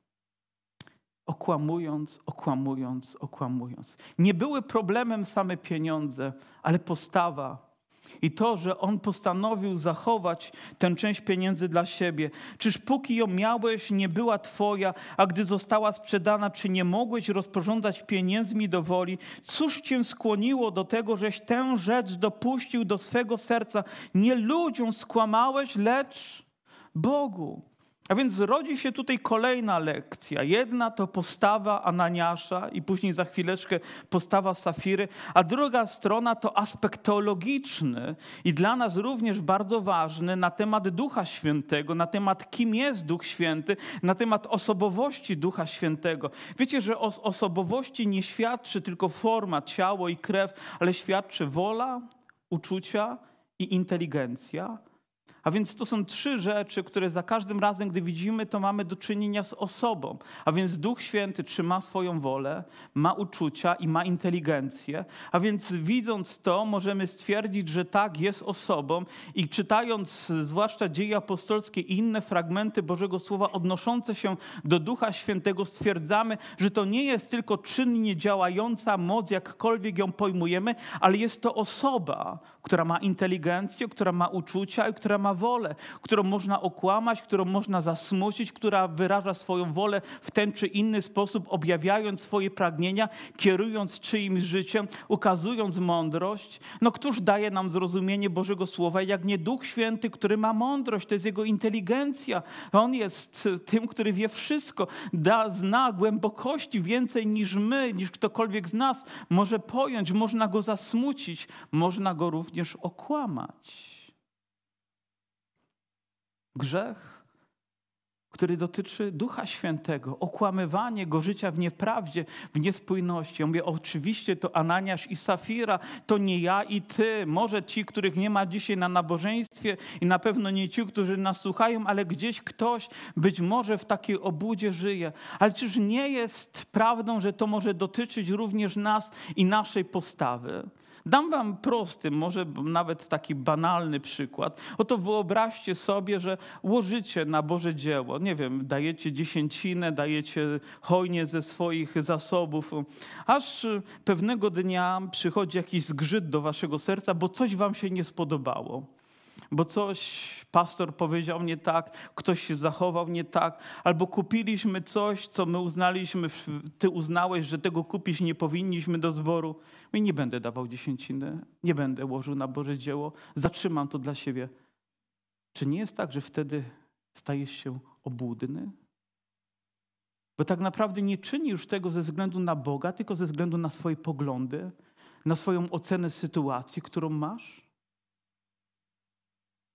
Okłamując, okłamując, okłamując. Nie były problemem same pieniądze, ale postawa. I to, że on postanowił zachować tę część pieniędzy dla siebie. Czyż póki ją miałeś, nie była twoja, a gdy została sprzedana, czy nie mogłeś rozporządzać pieniędzmi do woli? Cóż cię skłoniło do tego, żeś tę rzecz dopuścił do swego serca? Nie ludziom skłamałeś, lecz Bogu. A więc rodzi się tutaj kolejna lekcja. Jedna to postawa Ananiasza i później za chwileczkę postawa Safiry, a druga strona to aspekt teologiczny i dla nas również bardzo ważny na temat Ducha Świętego, na temat kim jest Duch Święty, na temat osobowości Ducha Świętego. Wiecie, że o osobowości nie świadczy tylko forma, ciało i krew, ale świadczy wola, uczucia i inteligencja. A więc to są trzy rzeczy, które za każdym razem, gdy widzimy, to mamy do czynienia z osobą. A więc Duch Święty trzyma swoją wolę, ma uczucia i ma inteligencję. A więc widząc to, możemy stwierdzić, że tak, jest osobą i czytając zwłaszcza dzieje apostolskie i inne fragmenty Bożego Słowa odnoszące się do Ducha Świętego, stwierdzamy, że to nie jest tylko czynnie działająca moc, jakkolwiek ją pojmujemy, ale jest to osoba, która ma inteligencję, która ma uczucia i która ma wolę, którą można okłamać, którą można zasmucić, która wyraża swoją wolę w ten czy inny sposób, objawiając swoje pragnienia, kierując czyimś życiem, ukazując mądrość. No któż daje nam zrozumienie Bożego Słowa, jak nie Duch Święty, który ma mądrość, to jest Jego inteligencja. On jest tym, który wie wszystko, da, zna głębokości więcej niż my, niż ktokolwiek z nas może pojąć, można Go zasmucić, można Go również okłamać. Grzech, który dotyczy Ducha Świętego, okłamywanie go życia w nieprawdzie, w niespójności. Ja mówię, oczywiście to Ananiasz i Safira, to nie ja i ty. Może ci, których nie ma dzisiaj na nabożeństwie i na pewno nie ci, którzy nas słuchają, ale gdzieś ktoś być może w takiej obudzie żyje. Ale czyż nie jest prawdą, że to może dotyczyć również nas i naszej postawy? Dam wam prosty, może nawet taki banalny przykład. Oto wyobraźcie sobie, że łożycie na Boże dzieło. Nie wiem, dajecie dziesięcinę, dajecie hojnie ze swoich zasobów, aż pewnego dnia przychodzi jakiś zgrzyt do waszego serca, bo coś wam się nie spodobało bo coś pastor powiedział nie tak, ktoś się zachował nie tak, albo kupiliśmy coś, co my uznaliśmy, ty uznałeś, że tego kupić nie powinniśmy do zboru. I nie będę dawał dziesięciny, nie będę łożył na Boże dzieło, zatrzymam to dla siebie. Czy nie jest tak, że wtedy stajesz się obłudny? Bo tak naprawdę nie czyni już tego ze względu na Boga, tylko ze względu na swoje poglądy, na swoją ocenę sytuacji, którą masz.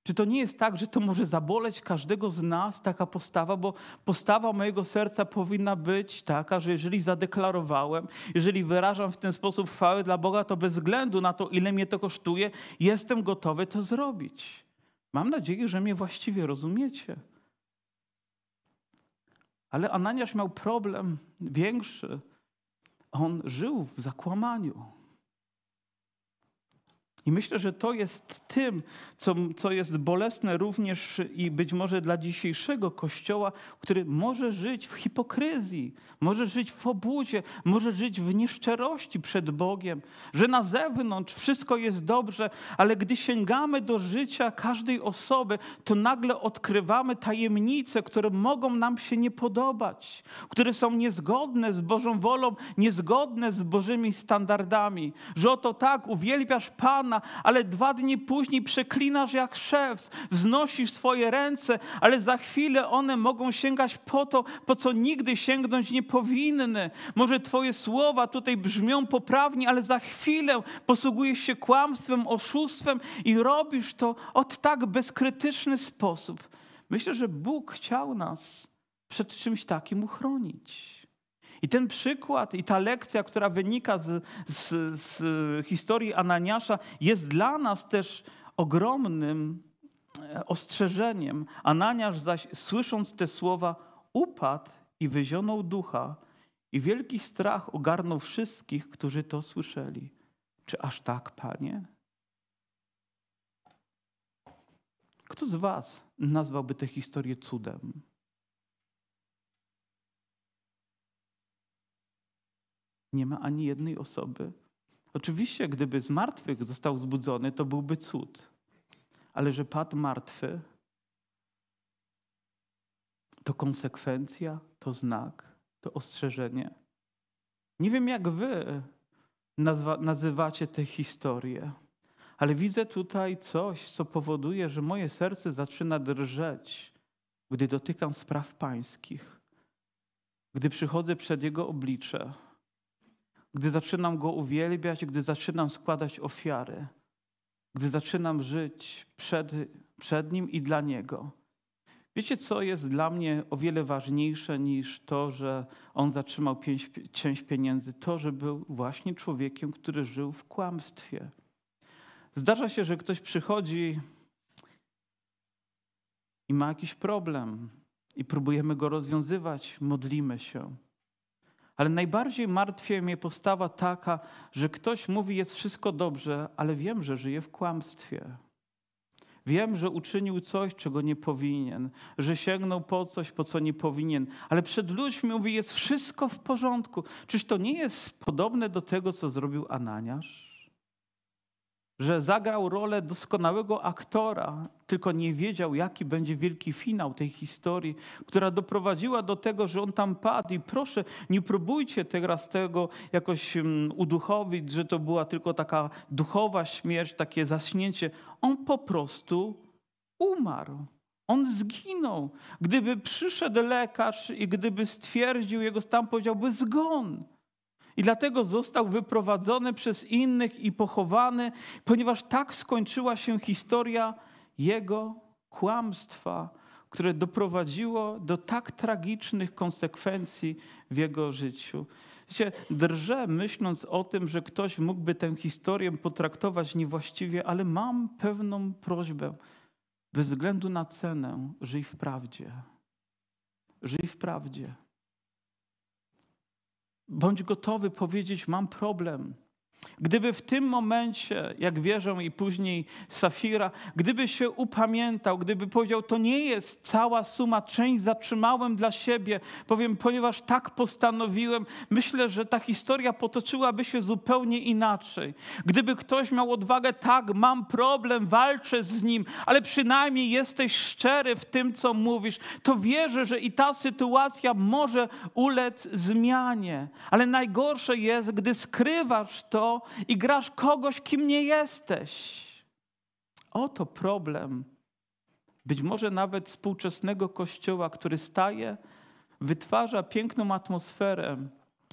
Czy to nie jest tak, że to może zaboleć każdego z nas, taka postawa, bo postawa mojego serca powinna być taka, że jeżeli zadeklarowałem, jeżeli wyrażam w ten sposób chwałę dla Boga, to bez względu na to, ile mnie to kosztuje, jestem gotowy to zrobić. Mam nadzieję, że mnie właściwie rozumiecie. Ale Ananiasz miał problem większy. On żył w zakłamaniu. I myślę, że to jest tym, co, co jest bolesne również i być może dla dzisiejszego Kościoła, który może żyć w hipokryzji, może żyć w obudzie, może żyć w nieszczerości przed Bogiem, że na zewnątrz wszystko jest dobrze, ale gdy sięgamy do życia każdej osoby, to nagle odkrywamy tajemnice, które mogą nam się nie podobać, które są niezgodne z Bożą wolą, niezgodne z Bożymi standardami. Że oto tak uwielbiasz Pana, ale dwa dni później przeklinasz jak szewc, wznosisz swoje ręce, ale za chwilę one mogą sięgać po to, po co nigdy sięgnąć nie powinny. Może Twoje słowa tutaj brzmią poprawnie, ale za chwilę posługujesz się kłamstwem, oszustwem i robisz to od tak bezkrytyczny sposób. Myślę, że Bóg chciał nas przed czymś takim uchronić. I ten przykład i ta lekcja, która wynika z, z, z historii Ananiasza, jest dla nas też ogromnym e, ostrzeżeniem. Ananiasz zaś, słysząc te słowa, upadł i wyzionął ducha, i wielki strach ogarnął wszystkich, którzy to słyszeli. Czy aż tak, panie? Kto z Was nazwałby tę historię cudem? Nie ma ani jednej osoby. Oczywiście, gdyby z martwych został zbudzony, to byłby cud. Ale że padł martwy, to konsekwencja, to znak, to ostrzeżenie. Nie wiem, jak wy nazwa, nazywacie tę historię, ale widzę tutaj coś, co powoduje, że moje serce zaczyna drżeć, gdy dotykam spraw pańskich, gdy przychodzę przed Jego oblicze, gdy zaczynam Go uwielbiać, gdy zaczynam składać ofiary, gdy zaczynam żyć przed, przed Nim i dla Niego. Wiecie, co jest dla mnie o wiele ważniejsze niż to, że on zatrzymał pięć, część pieniędzy? To, że był właśnie człowiekiem, który żył w kłamstwie. Zdarza się, że ktoś przychodzi i ma jakiś problem i próbujemy go rozwiązywać, modlimy się. Ale najbardziej martwi mnie postawa taka, że ktoś mówi, jest wszystko dobrze, ale wiem, że żyje w kłamstwie. Wiem, że uczynił coś, czego nie powinien, że sięgnął po coś, po co nie powinien, ale przed ludźmi mówi, jest wszystko w porządku. Czyż to nie jest podobne do tego, co zrobił Ananiasz? Że zagrał rolę doskonałego aktora, tylko nie wiedział, jaki będzie wielki finał tej historii, która doprowadziła do tego, że on tam padł. I proszę, nie próbujcie teraz tego jakoś mm, uduchowić, że to była tylko taka duchowa śmierć, takie zaśnięcie. On po prostu umarł. On zginął. Gdyby przyszedł lekarz i gdyby stwierdził jego stan, powiedziałby zgon. I dlatego został wyprowadzony przez innych i pochowany, ponieważ tak skończyła się historia jego kłamstwa, które doprowadziło do tak tragicznych konsekwencji w jego życiu. Wiecie, drżę myśląc o tym, że ktoś mógłby tę historię potraktować niewłaściwie, ale mam pewną prośbę. Bez względu na cenę, żyj w prawdzie. Żyj w prawdzie. Bądź gotowy powiedzieć: Mam problem. Gdyby w tym momencie, jak wierzą i później Safira, gdyby się upamiętał, gdyby powiedział, to nie jest cała suma, część zatrzymałem dla siebie, powiem, ponieważ tak postanowiłem, myślę, że ta historia potoczyłaby się zupełnie inaczej. Gdyby ktoś miał odwagę, tak, mam problem, walczę z nim, ale przynajmniej jesteś szczery w tym, co mówisz, to wierzę, że i ta sytuacja może ulec zmianie. Ale najgorsze jest, gdy skrywasz to, i grasz kogoś, kim nie jesteś. Oto problem. Być może nawet współczesnego kościoła, który staje, wytwarza piękną atmosferę,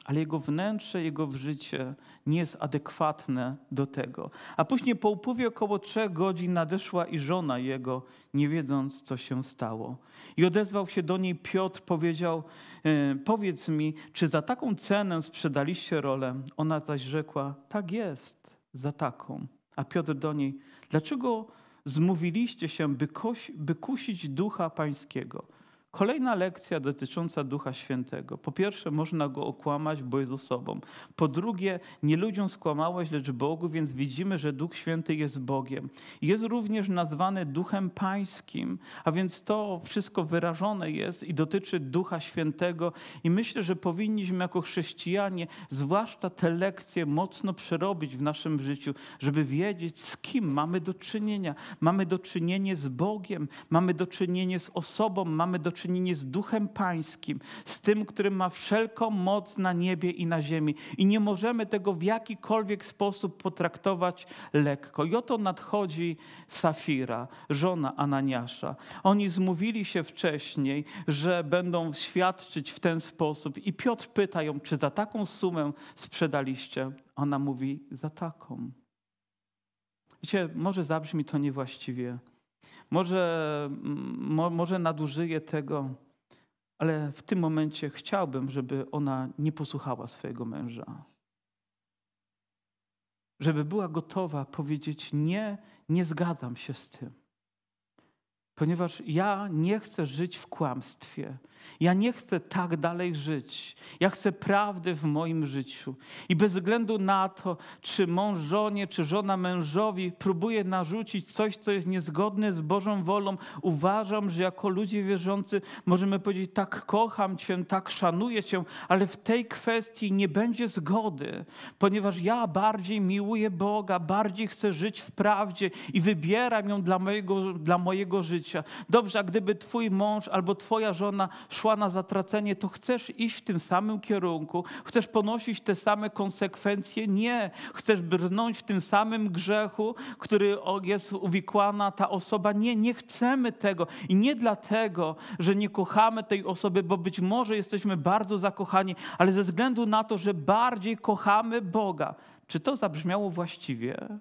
ale jego wnętrze, jego życie nie jest adekwatne do tego. A później po upływie około trzech godzin nadeszła i żona jego, nie wiedząc, co się stało. I odezwał się do niej Piotr, powiedział, e, powiedz mi, czy za taką cenę sprzedaliście rolę? Ona zaś rzekła, tak jest, za taką. A Piotr do niej, dlaczego zmówiliście się, by, koś, by kusić ducha pańskiego? Kolejna lekcja dotycząca Ducha Świętego. Po pierwsze, można go okłamać, bo jest osobą. Po drugie, nie ludziom skłamałeś, lecz Bogu, więc widzimy, że Duch Święty jest Bogiem. Jest również nazwany Duchem Pańskim, a więc to wszystko wyrażone jest i dotyczy Ducha Świętego. I myślę, że powinniśmy jako chrześcijanie, zwłaszcza te lekcje, mocno przerobić w naszym życiu, żeby wiedzieć, z kim mamy do czynienia. Mamy do czynienia z Bogiem, mamy do czynienia z osobą, mamy do czynienie z Duchem Pańskim, z tym, który ma wszelką moc na niebie i na ziemi. I nie możemy tego w jakikolwiek sposób potraktować lekko. I oto nadchodzi Safira, żona Ananiasza. Oni zmówili się wcześniej, że będą świadczyć w ten sposób. I Piotr pyta ją, czy za taką sumę sprzedaliście? Ona mówi, za taką. Wiecie, może zabrzmi to niewłaściwie, może, mo, może nadużyję tego, ale w tym momencie chciałbym, żeby ona nie posłuchała swojego męża. Żeby była gotowa powiedzieć: Nie, nie zgadzam się z tym. Ponieważ ja nie chcę żyć w kłamstwie. Ja nie chcę tak dalej żyć. Ja chcę prawdy w moim życiu. I bez względu na to, czy mąż żonie, czy żona mężowi próbuje narzucić coś, co jest niezgodne z Bożą wolą, uważam, że jako ludzie wierzący możemy powiedzieć: tak kocham Cię, tak szanuję Cię, ale w tej kwestii nie będzie zgody, ponieważ ja bardziej miłuję Boga, bardziej chcę żyć w prawdzie i wybieram ją dla mojego, dla mojego życia. Dobrze, a gdyby Twój mąż albo Twoja żona szła na zatracenie, to chcesz iść w tym samym kierunku, chcesz ponosić te same konsekwencje? Nie. Chcesz brnąć w tym samym grzechu, który jest uwikłana ta osoba? Nie, nie chcemy tego. I nie dlatego, że nie kochamy tej osoby, bo być może jesteśmy bardzo zakochani, ale ze względu na to, że bardziej kochamy Boga. Czy to zabrzmiało właściwie?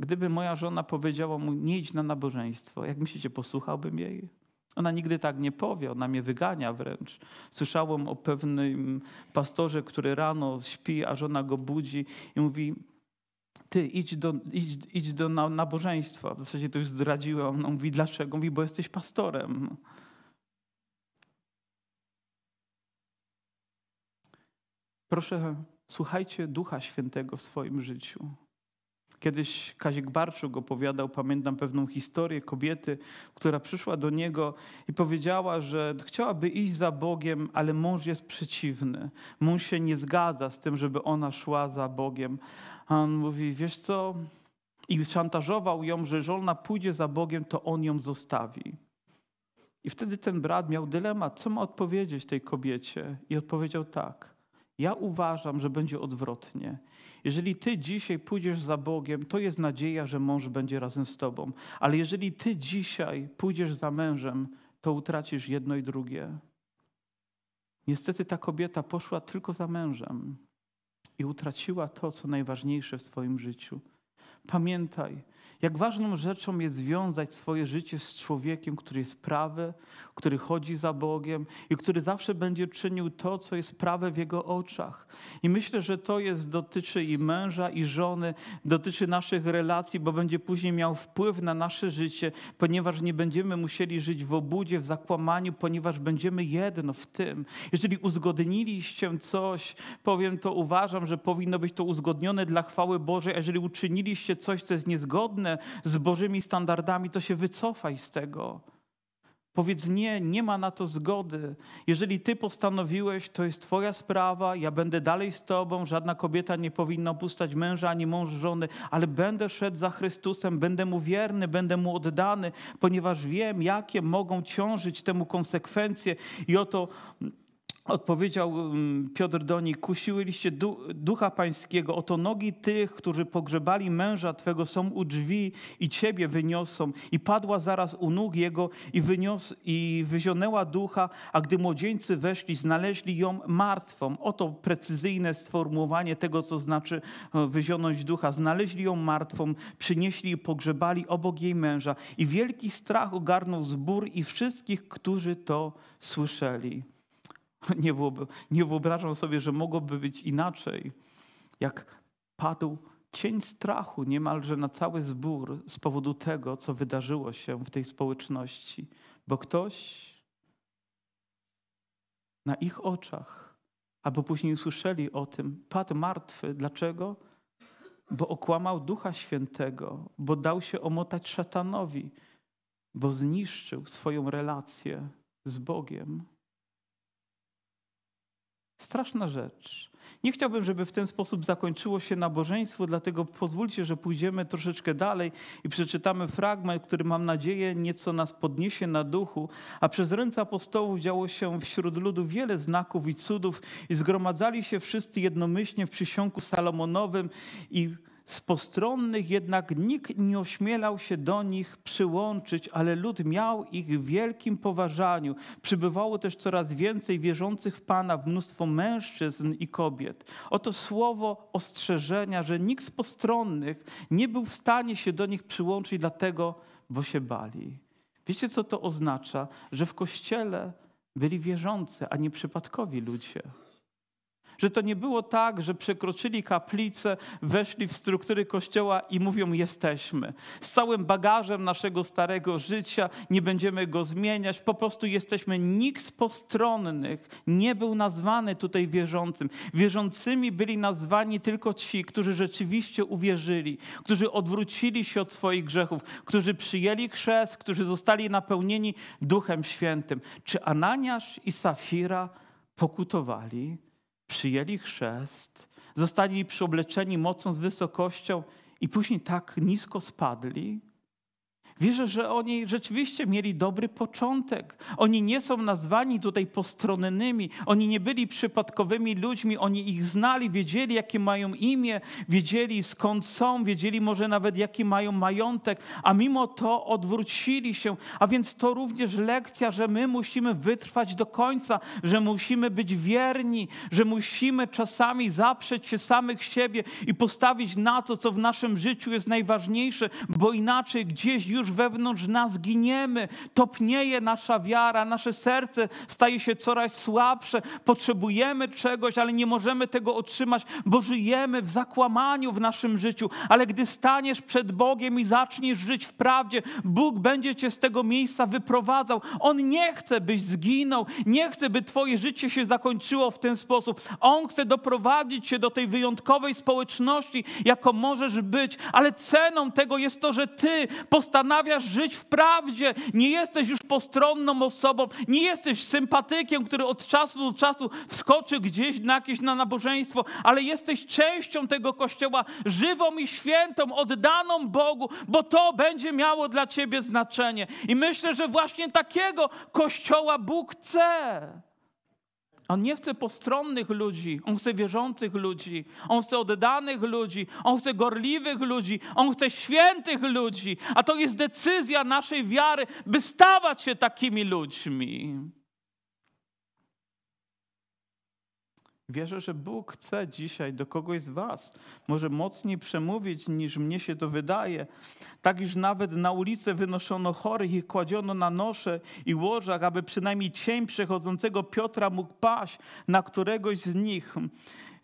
Gdyby moja żona powiedziała mu, nie idź na nabożeństwo, jak myślicie, posłuchałbym jej? Ona nigdy tak nie powie, ona mnie wygania wręcz. Słyszałem o pewnym pastorze, który rano śpi, a żona go budzi i mówi: Ty idź do, idź, idź do nabożeństwa. W zasadzie to już zdradziłem. On mówi: Dlaczego? Mówi: Bo jesteś pastorem. Proszę, słuchajcie Ducha Świętego w swoim życiu. Kiedyś Kazik Barczuk opowiadał, pamiętam pewną historię kobiety, która przyszła do niego i powiedziała, że chciałaby iść za Bogiem, ale mąż jest przeciwny. Mąż się nie zgadza z tym, żeby ona szła za Bogiem. A on mówi, wiesz co? I szantażował ją, że jeżeli ona pójdzie za Bogiem, to on ją zostawi. I wtedy ten brat miał dylemat, co ma odpowiedzieć tej kobiecie. I odpowiedział tak. Ja uważam, że będzie odwrotnie. Jeżeli ty dzisiaj pójdziesz za Bogiem, to jest nadzieja, że mąż będzie razem z tobą. Ale jeżeli ty dzisiaj pójdziesz za mężem, to utracisz jedno i drugie. Niestety ta kobieta poszła tylko za mężem i utraciła to, co najważniejsze w swoim życiu. Pamiętaj, jak ważną rzeczą jest związać swoje życie z człowiekiem, który jest prawy, który chodzi za Bogiem i który zawsze będzie czynił to, co jest prawe w jego oczach. I myślę, że to jest dotyczy i męża, i żony, dotyczy naszych relacji, bo będzie później miał wpływ na nasze życie, ponieważ nie będziemy musieli żyć w obudzie, w zakłamaniu, ponieważ będziemy jedno w tym. Jeżeli uzgodniliście coś, powiem to, uważam, że powinno być to uzgodnione dla chwały Bożej, a jeżeli uczyniliście coś, co jest niezgodne, z Bożymi standardami, to się wycofaj z tego. Powiedz nie, nie ma na to zgody. Jeżeli ty postanowiłeś, to jest twoja sprawa, ja będę dalej z tobą, żadna kobieta nie powinna opuszczać męża ani mąż żony, ale będę szedł za Chrystusem, będę mu wierny, będę mu oddany, ponieważ wiem, jakie mogą ciążyć temu konsekwencje i oto Odpowiedział mm, Piotr do nich, kusiłyliście ducha pańskiego, oto nogi tych, którzy pogrzebali męża Twego są u drzwi i Ciebie wyniosą. I padła zaraz u nóg jego i, wynios, i wyzionęła ducha, a gdy młodzieńcy weszli, znaleźli ją martwą. Oto precyzyjne sformułowanie tego, co znaczy e, wyzionąć ducha. Znaleźli ją martwą, przynieśli i pogrzebali obok jej męża. I wielki strach ogarnął zbór i wszystkich, którzy to słyszeli. Nie, wyobrażam sobie, że mogłoby być inaczej, jak padł cień strachu niemalże na cały zbór z powodu tego, co wydarzyło się w tej społeczności, bo ktoś na ich oczach, albo później usłyszeli o tym, padł martwy. Dlaczego? Bo okłamał Ducha Świętego, bo dał się omotać szatanowi, bo zniszczył swoją relację z Bogiem. Straszna rzecz. Nie chciałbym, żeby w ten sposób zakończyło się nabożeństwo, dlatego pozwólcie, że pójdziemy troszeczkę dalej i przeczytamy fragment, który mam nadzieję nieco nas podniesie na duchu. A przez ręce apostołów działo się wśród ludu wiele znaków i cudów i zgromadzali się wszyscy jednomyślnie w przysiągu Salomonowym i z postronnych jednak nikt nie ośmielał się do nich przyłączyć, ale lud miał ich w wielkim poważaniu. Przybywało też coraz więcej wierzących w Pana, mnóstwo mężczyzn i kobiet. Oto słowo ostrzeżenia, że nikt z postronnych nie był w stanie się do nich przyłączyć, dlatego, bo się bali. Wiecie, co to oznacza? Że w kościele byli wierzący, a nie przypadkowi ludzie Że to nie było tak, że przekroczyli kaplicę, weszli w struktury kościoła i mówią: Jesteśmy. Z całym bagażem naszego starego życia, nie będziemy go zmieniać, po prostu jesteśmy. Nikt z postronnych nie był nazwany tutaj wierzącym. Wierzącymi byli nazwani tylko ci, którzy rzeczywiście uwierzyli, którzy odwrócili się od swoich grzechów, którzy przyjęli chrzest, którzy zostali napełnieni Duchem Świętym. Czy Ananiasz i Safira pokutowali, przyjęli chrzest, zostali przyobleczeni mocą z wysokością i później tak nisko spadli? Wierzę, że oni rzeczywiście mieli dobry początek. Oni nie są nazwani tutaj postronnymi, oni nie byli przypadkowymi ludźmi, oni ich znali, wiedzieli, jakie mają imię, wiedzieli skąd są, wiedzieli może nawet, jaki mają majątek, a mimo to odwrócili się. A więc to również lekcja, że my musimy wytrwać do końca, że musimy być wierni, że musimy czasami zaprzeć się samych siebie i postawić na to, co w naszym życiu jest najważniejsze, bo inaczej gdzieś już wewnątrz nas giniemy, topnieje nasza wiara, nasze serce staje się coraz słabsze, potrzebujemy czegoś, ale nie możemy tego otrzymać, bo żyjemy w zakłamaniu w naszym życiu. Ale gdy staniesz przed Bogiem i zaczniesz żyć w prawdzie, Bóg będzie cię z tego miejsca wyprowadzał. On nie chce, byś zginął, nie chce, by twoje życie się zakończyło w ten sposób. On chce doprowadzić cię do tej wyjątkowej społeczności, jaką możesz być, ale ceną tego jest to, że ty postanawiasz postanawiasz żyć w prawdzie, nie jesteś już postronną osobą, nie jesteś sympatykiem, który od czasu do czasu wskoczy gdzieś na jakieś na nabożeństwo, ale jesteś częścią tego kościoła, żywą i świętą, oddaną Bogu, bo to będzie miało dla ciebie znaczenie. I myślę, że właśnie takiego kościoła Bóg chce. On nie chce postronnych ludzi, on chce wierzących ludzi, on chce oddanych ludzi, on chce gorliwych ludzi, on chce świętych ludzi. A to jest decyzja naszej wiary, by stawać się takimi ludźmi. Wierzę, że Bóg chce dzisiaj do kogoś z Was może mocniej przemówić niż mnie się to wydaje. Tak iż nawet na ulicę wynoszono chorych i kładziono na nosze i łożach, aby przynajmniej cień przechodzącego Piotra mógł paść na któregoś z nich.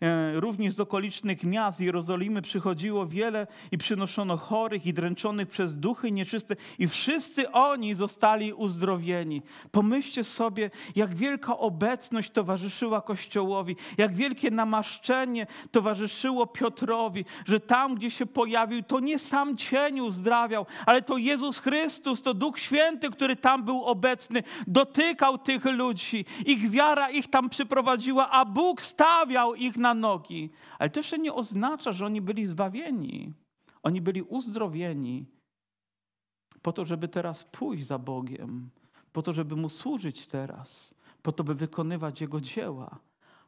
E, również z okolicznych miast Jerozolimy przychodziło wiele i przynoszono chorych i dręczonych przez duchy nieczyste i wszyscy oni zostali uzdrowieni. Pomyślcie sobie, jak wielka obecność towarzyszyła Kościołowi, jak wielkie namaszczenie towarzyszyło Piotrowi, że tam, gdzie się pojawił, to nie sam cień uzdrawiał, ale to Jezus Chrystus, to Duch Święty, który tam był obecny, dotykał tych ludzi. Ich wiara ich tam przyprowadziła, a Bóg stawiał ich na na nogi, ale to jeszcze nie oznacza, że oni byli zbawieni. Oni byli uzdrowieni po to, żeby teraz pójść za Bogiem, po to, żeby Mu służyć teraz, po to, by wykonywać Jego dzieła.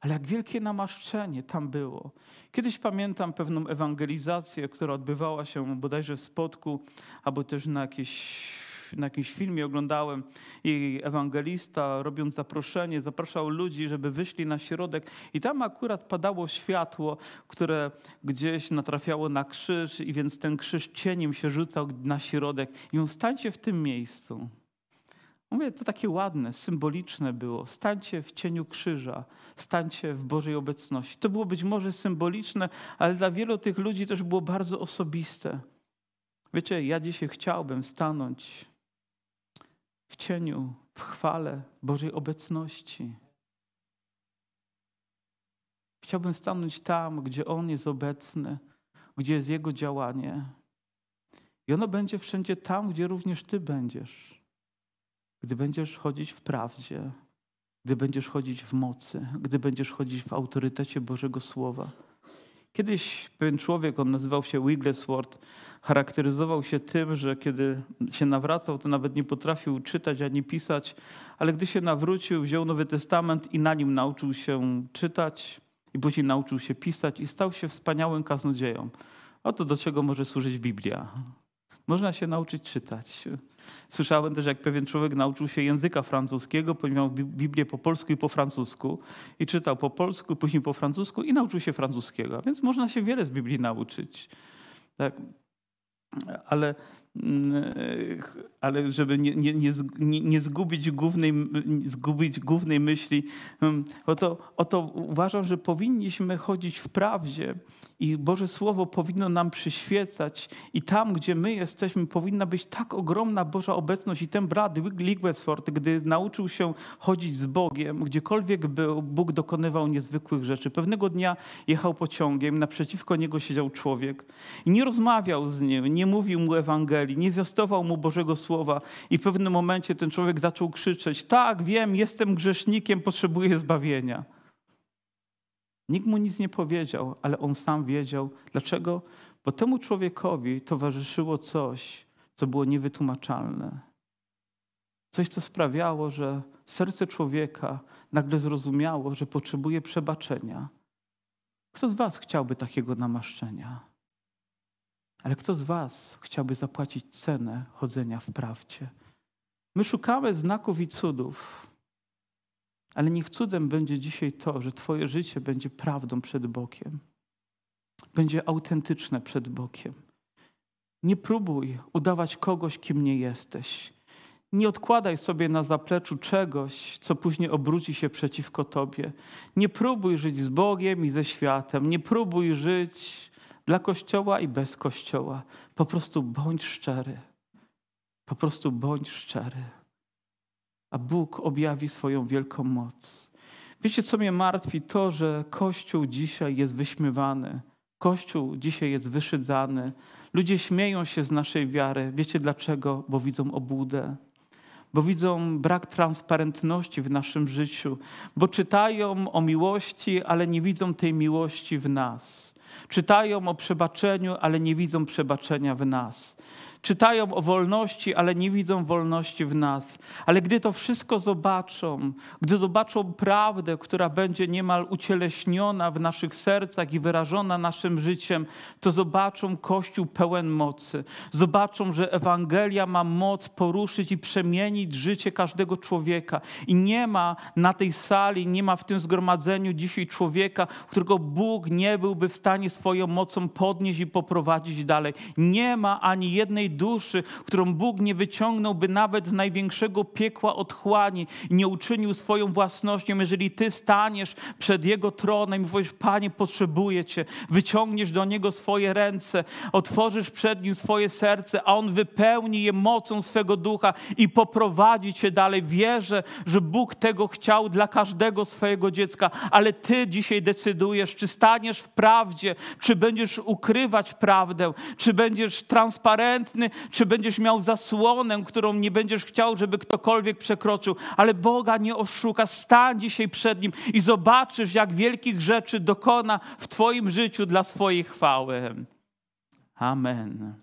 Ale jak wielkie namaszczenie tam było. Kiedyś pamiętam pewną ewangelizację, która odbywała się bodajże w Spodku, albo też na jakiejś na jakimś filmie oglądałem i ewangelista robiąc zaproszenie, zapraszał ludzi, żeby wyszli na środek i tam akurat padało światło, które gdzieś natrafiało na krzyż i więc ten krzyż cieniem się rzucał na środek i on stańcie w tym miejscu. Mówię, to takie ładne, symboliczne było. Stańcie w cieniu krzyża, stańcie w Bożej obecności. To było być może symboliczne, ale dla wielu tych ludzi też było bardzo osobiste. Wiecie, ja dzisiaj chciałbym stanąć w cieniu, w chwale Bożej obecności. Chciałbym stanąć tam, gdzie On jest obecny, gdzie jest Jego działanie. I ono będzie wszędzie tam, gdzie również Ty będziesz. Gdy będziesz chodzić w prawdzie, gdy będziesz chodzić w mocy, gdy będziesz chodzić w autorytecie Bożego Słowa. Kiedyś pewien człowiek, on nazywał się Wigglesworth, charakteryzował się tym, że kiedy się nawracał, to nawet nie potrafił czytać ani pisać, ale gdy się nawrócił, wziął Nowy Testament i na nim nauczył się czytać i później nauczył się pisać i stał się wspaniałym kaznodzieją. Oto do czego może służyć Biblia. Można się nauczyć czytać. Słyszałem też, jak pewien człowiek nauczył się języka francuskiego, ponieważ Biblię po polsku i po francusku i czytał po polsku, później po francusku i nauczył się francuskiego. Więc można się wiele z Biblii nauczyć. Tak? Ale mm, ale żeby nie, nie, nie, nie, zgubić, głównej, zgubić głównej myśli, mm, oto, oto uważam, że powinniśmy chodzić w prawdzie i Boże Słowo powinno nam przyświecać i tam, gdzie my jesteśmy, powinna być tak ogromna Boża obecność i ten brat Wigglesworth, gdy nauczył się chodzić z Bogiem, gdziekolwiek był, Bóg dokonywał niezwykłych rzeczy. Pewnego dnia jechał pociągiem, naprzeciwko niego siedział człowiek i nie rozmawiał z nim, nie mówił mu Ewangelii, nie zwiastował mu Bożego Słowa i w pewnym momencie ten człowiek zaczął krzyczeć, tak, wiem, jestem grzesznikiem, potrzebuję zbawienia. Nikt mu nic nie powiedział, ale on sam wiedział. Dlaczego? Bo temu człowiekowi towarzyszyło coś, co było niewytłumaczalne. Coś, co sprawiało, że serce człowieka nagle zrozumiało, że potrzebuje przebaczenia. Kto z Was chciałby takiego namaszczenia? Ale kto z Was chciałby zapłacić cenę chodzenia w prawdzie? My szukamy znaków i cudów, ale niech cudem będzie dzisiaj to, że Twoje życie będzie prawdą przed Bogiem. Będzie autentyczne przed Bogiem. Nie próbuj udawać kogoś, kim nie jesteś. Nie odkładaj sobie na zapleczu czegoś, co później obróci się przeciwko Tobie. Nie próbuj żyć z Bogiem i ze światem. Nie próbuj żyć dla Kościoła i bez Kościoła. Po prostu bądź szczery. Po prostu bądź szczery a Bóg objawi swoją wielką moc. Wiecie, co mnie martwi? To, że Kościół dzisiaj jest wyśmiewany. Kościół dzisiaj jest wyszydzany. Ludzie śmieją się z naszej wiary. Wiecie dlaczego? Bo widzą obłudę. Bo widzą brak transparentności w naszym życiu. Bo czytają o miłości, ale nie widzą tej miłości w nas. Czytają o przebaczeniu, ale nie widzą przebaczenia w nas. Czytają o wolności, ale nie widzą wolności w nas. Ale gdy to wszystko zobaczą, gdy zobaczą prawdę, która będzie niemal ucieleśniona w naszych sercach i wyrażona naszym życiem, to zobaczą Kościół pełen mocy. Zobaczą, że Ewangelia ma moc poruszyć i przemienić życie każdego człowieka. I nie ma na tej sali, nie ma w tym zgromadzeniu dzisiaj człowieka, którego Bóg nie byłby w stanie swoją mocą podnieść i poprowadzić dalej. Nie ma ani jednej duszy, którą Bóg nie wyciągnąłby nawet z największego piekła otchłani i nie uczynił swoją własnością. Jeżeli ty staniesz przed Jego tronem i powiesz, Panie, potrzebuję Cię, wyciągniesz do Niego swoje ręce, otworzysz przed Nim swoje serce, a On wypełni je mocą swego ducha i poprowadzi Cię dalej. Wierzę, że Bóg tego chciał dla każdego swojego dziecka, ale Ty dzisiaj decydujesz, czy staniesz w prawdzie, czy będziesz ukrywać prawdę, czy będziesz transparentny, czy będziesz miał zasłonę, którą nie będziesz chciał, żeby ktokolwiek przekroczył. Ale Boga nie oszuka. Stań dzisiaj przed Nim i zobaczysz, jak wielkich rzeczy dokona w Twoim życiu dla swojej chwały. Amen.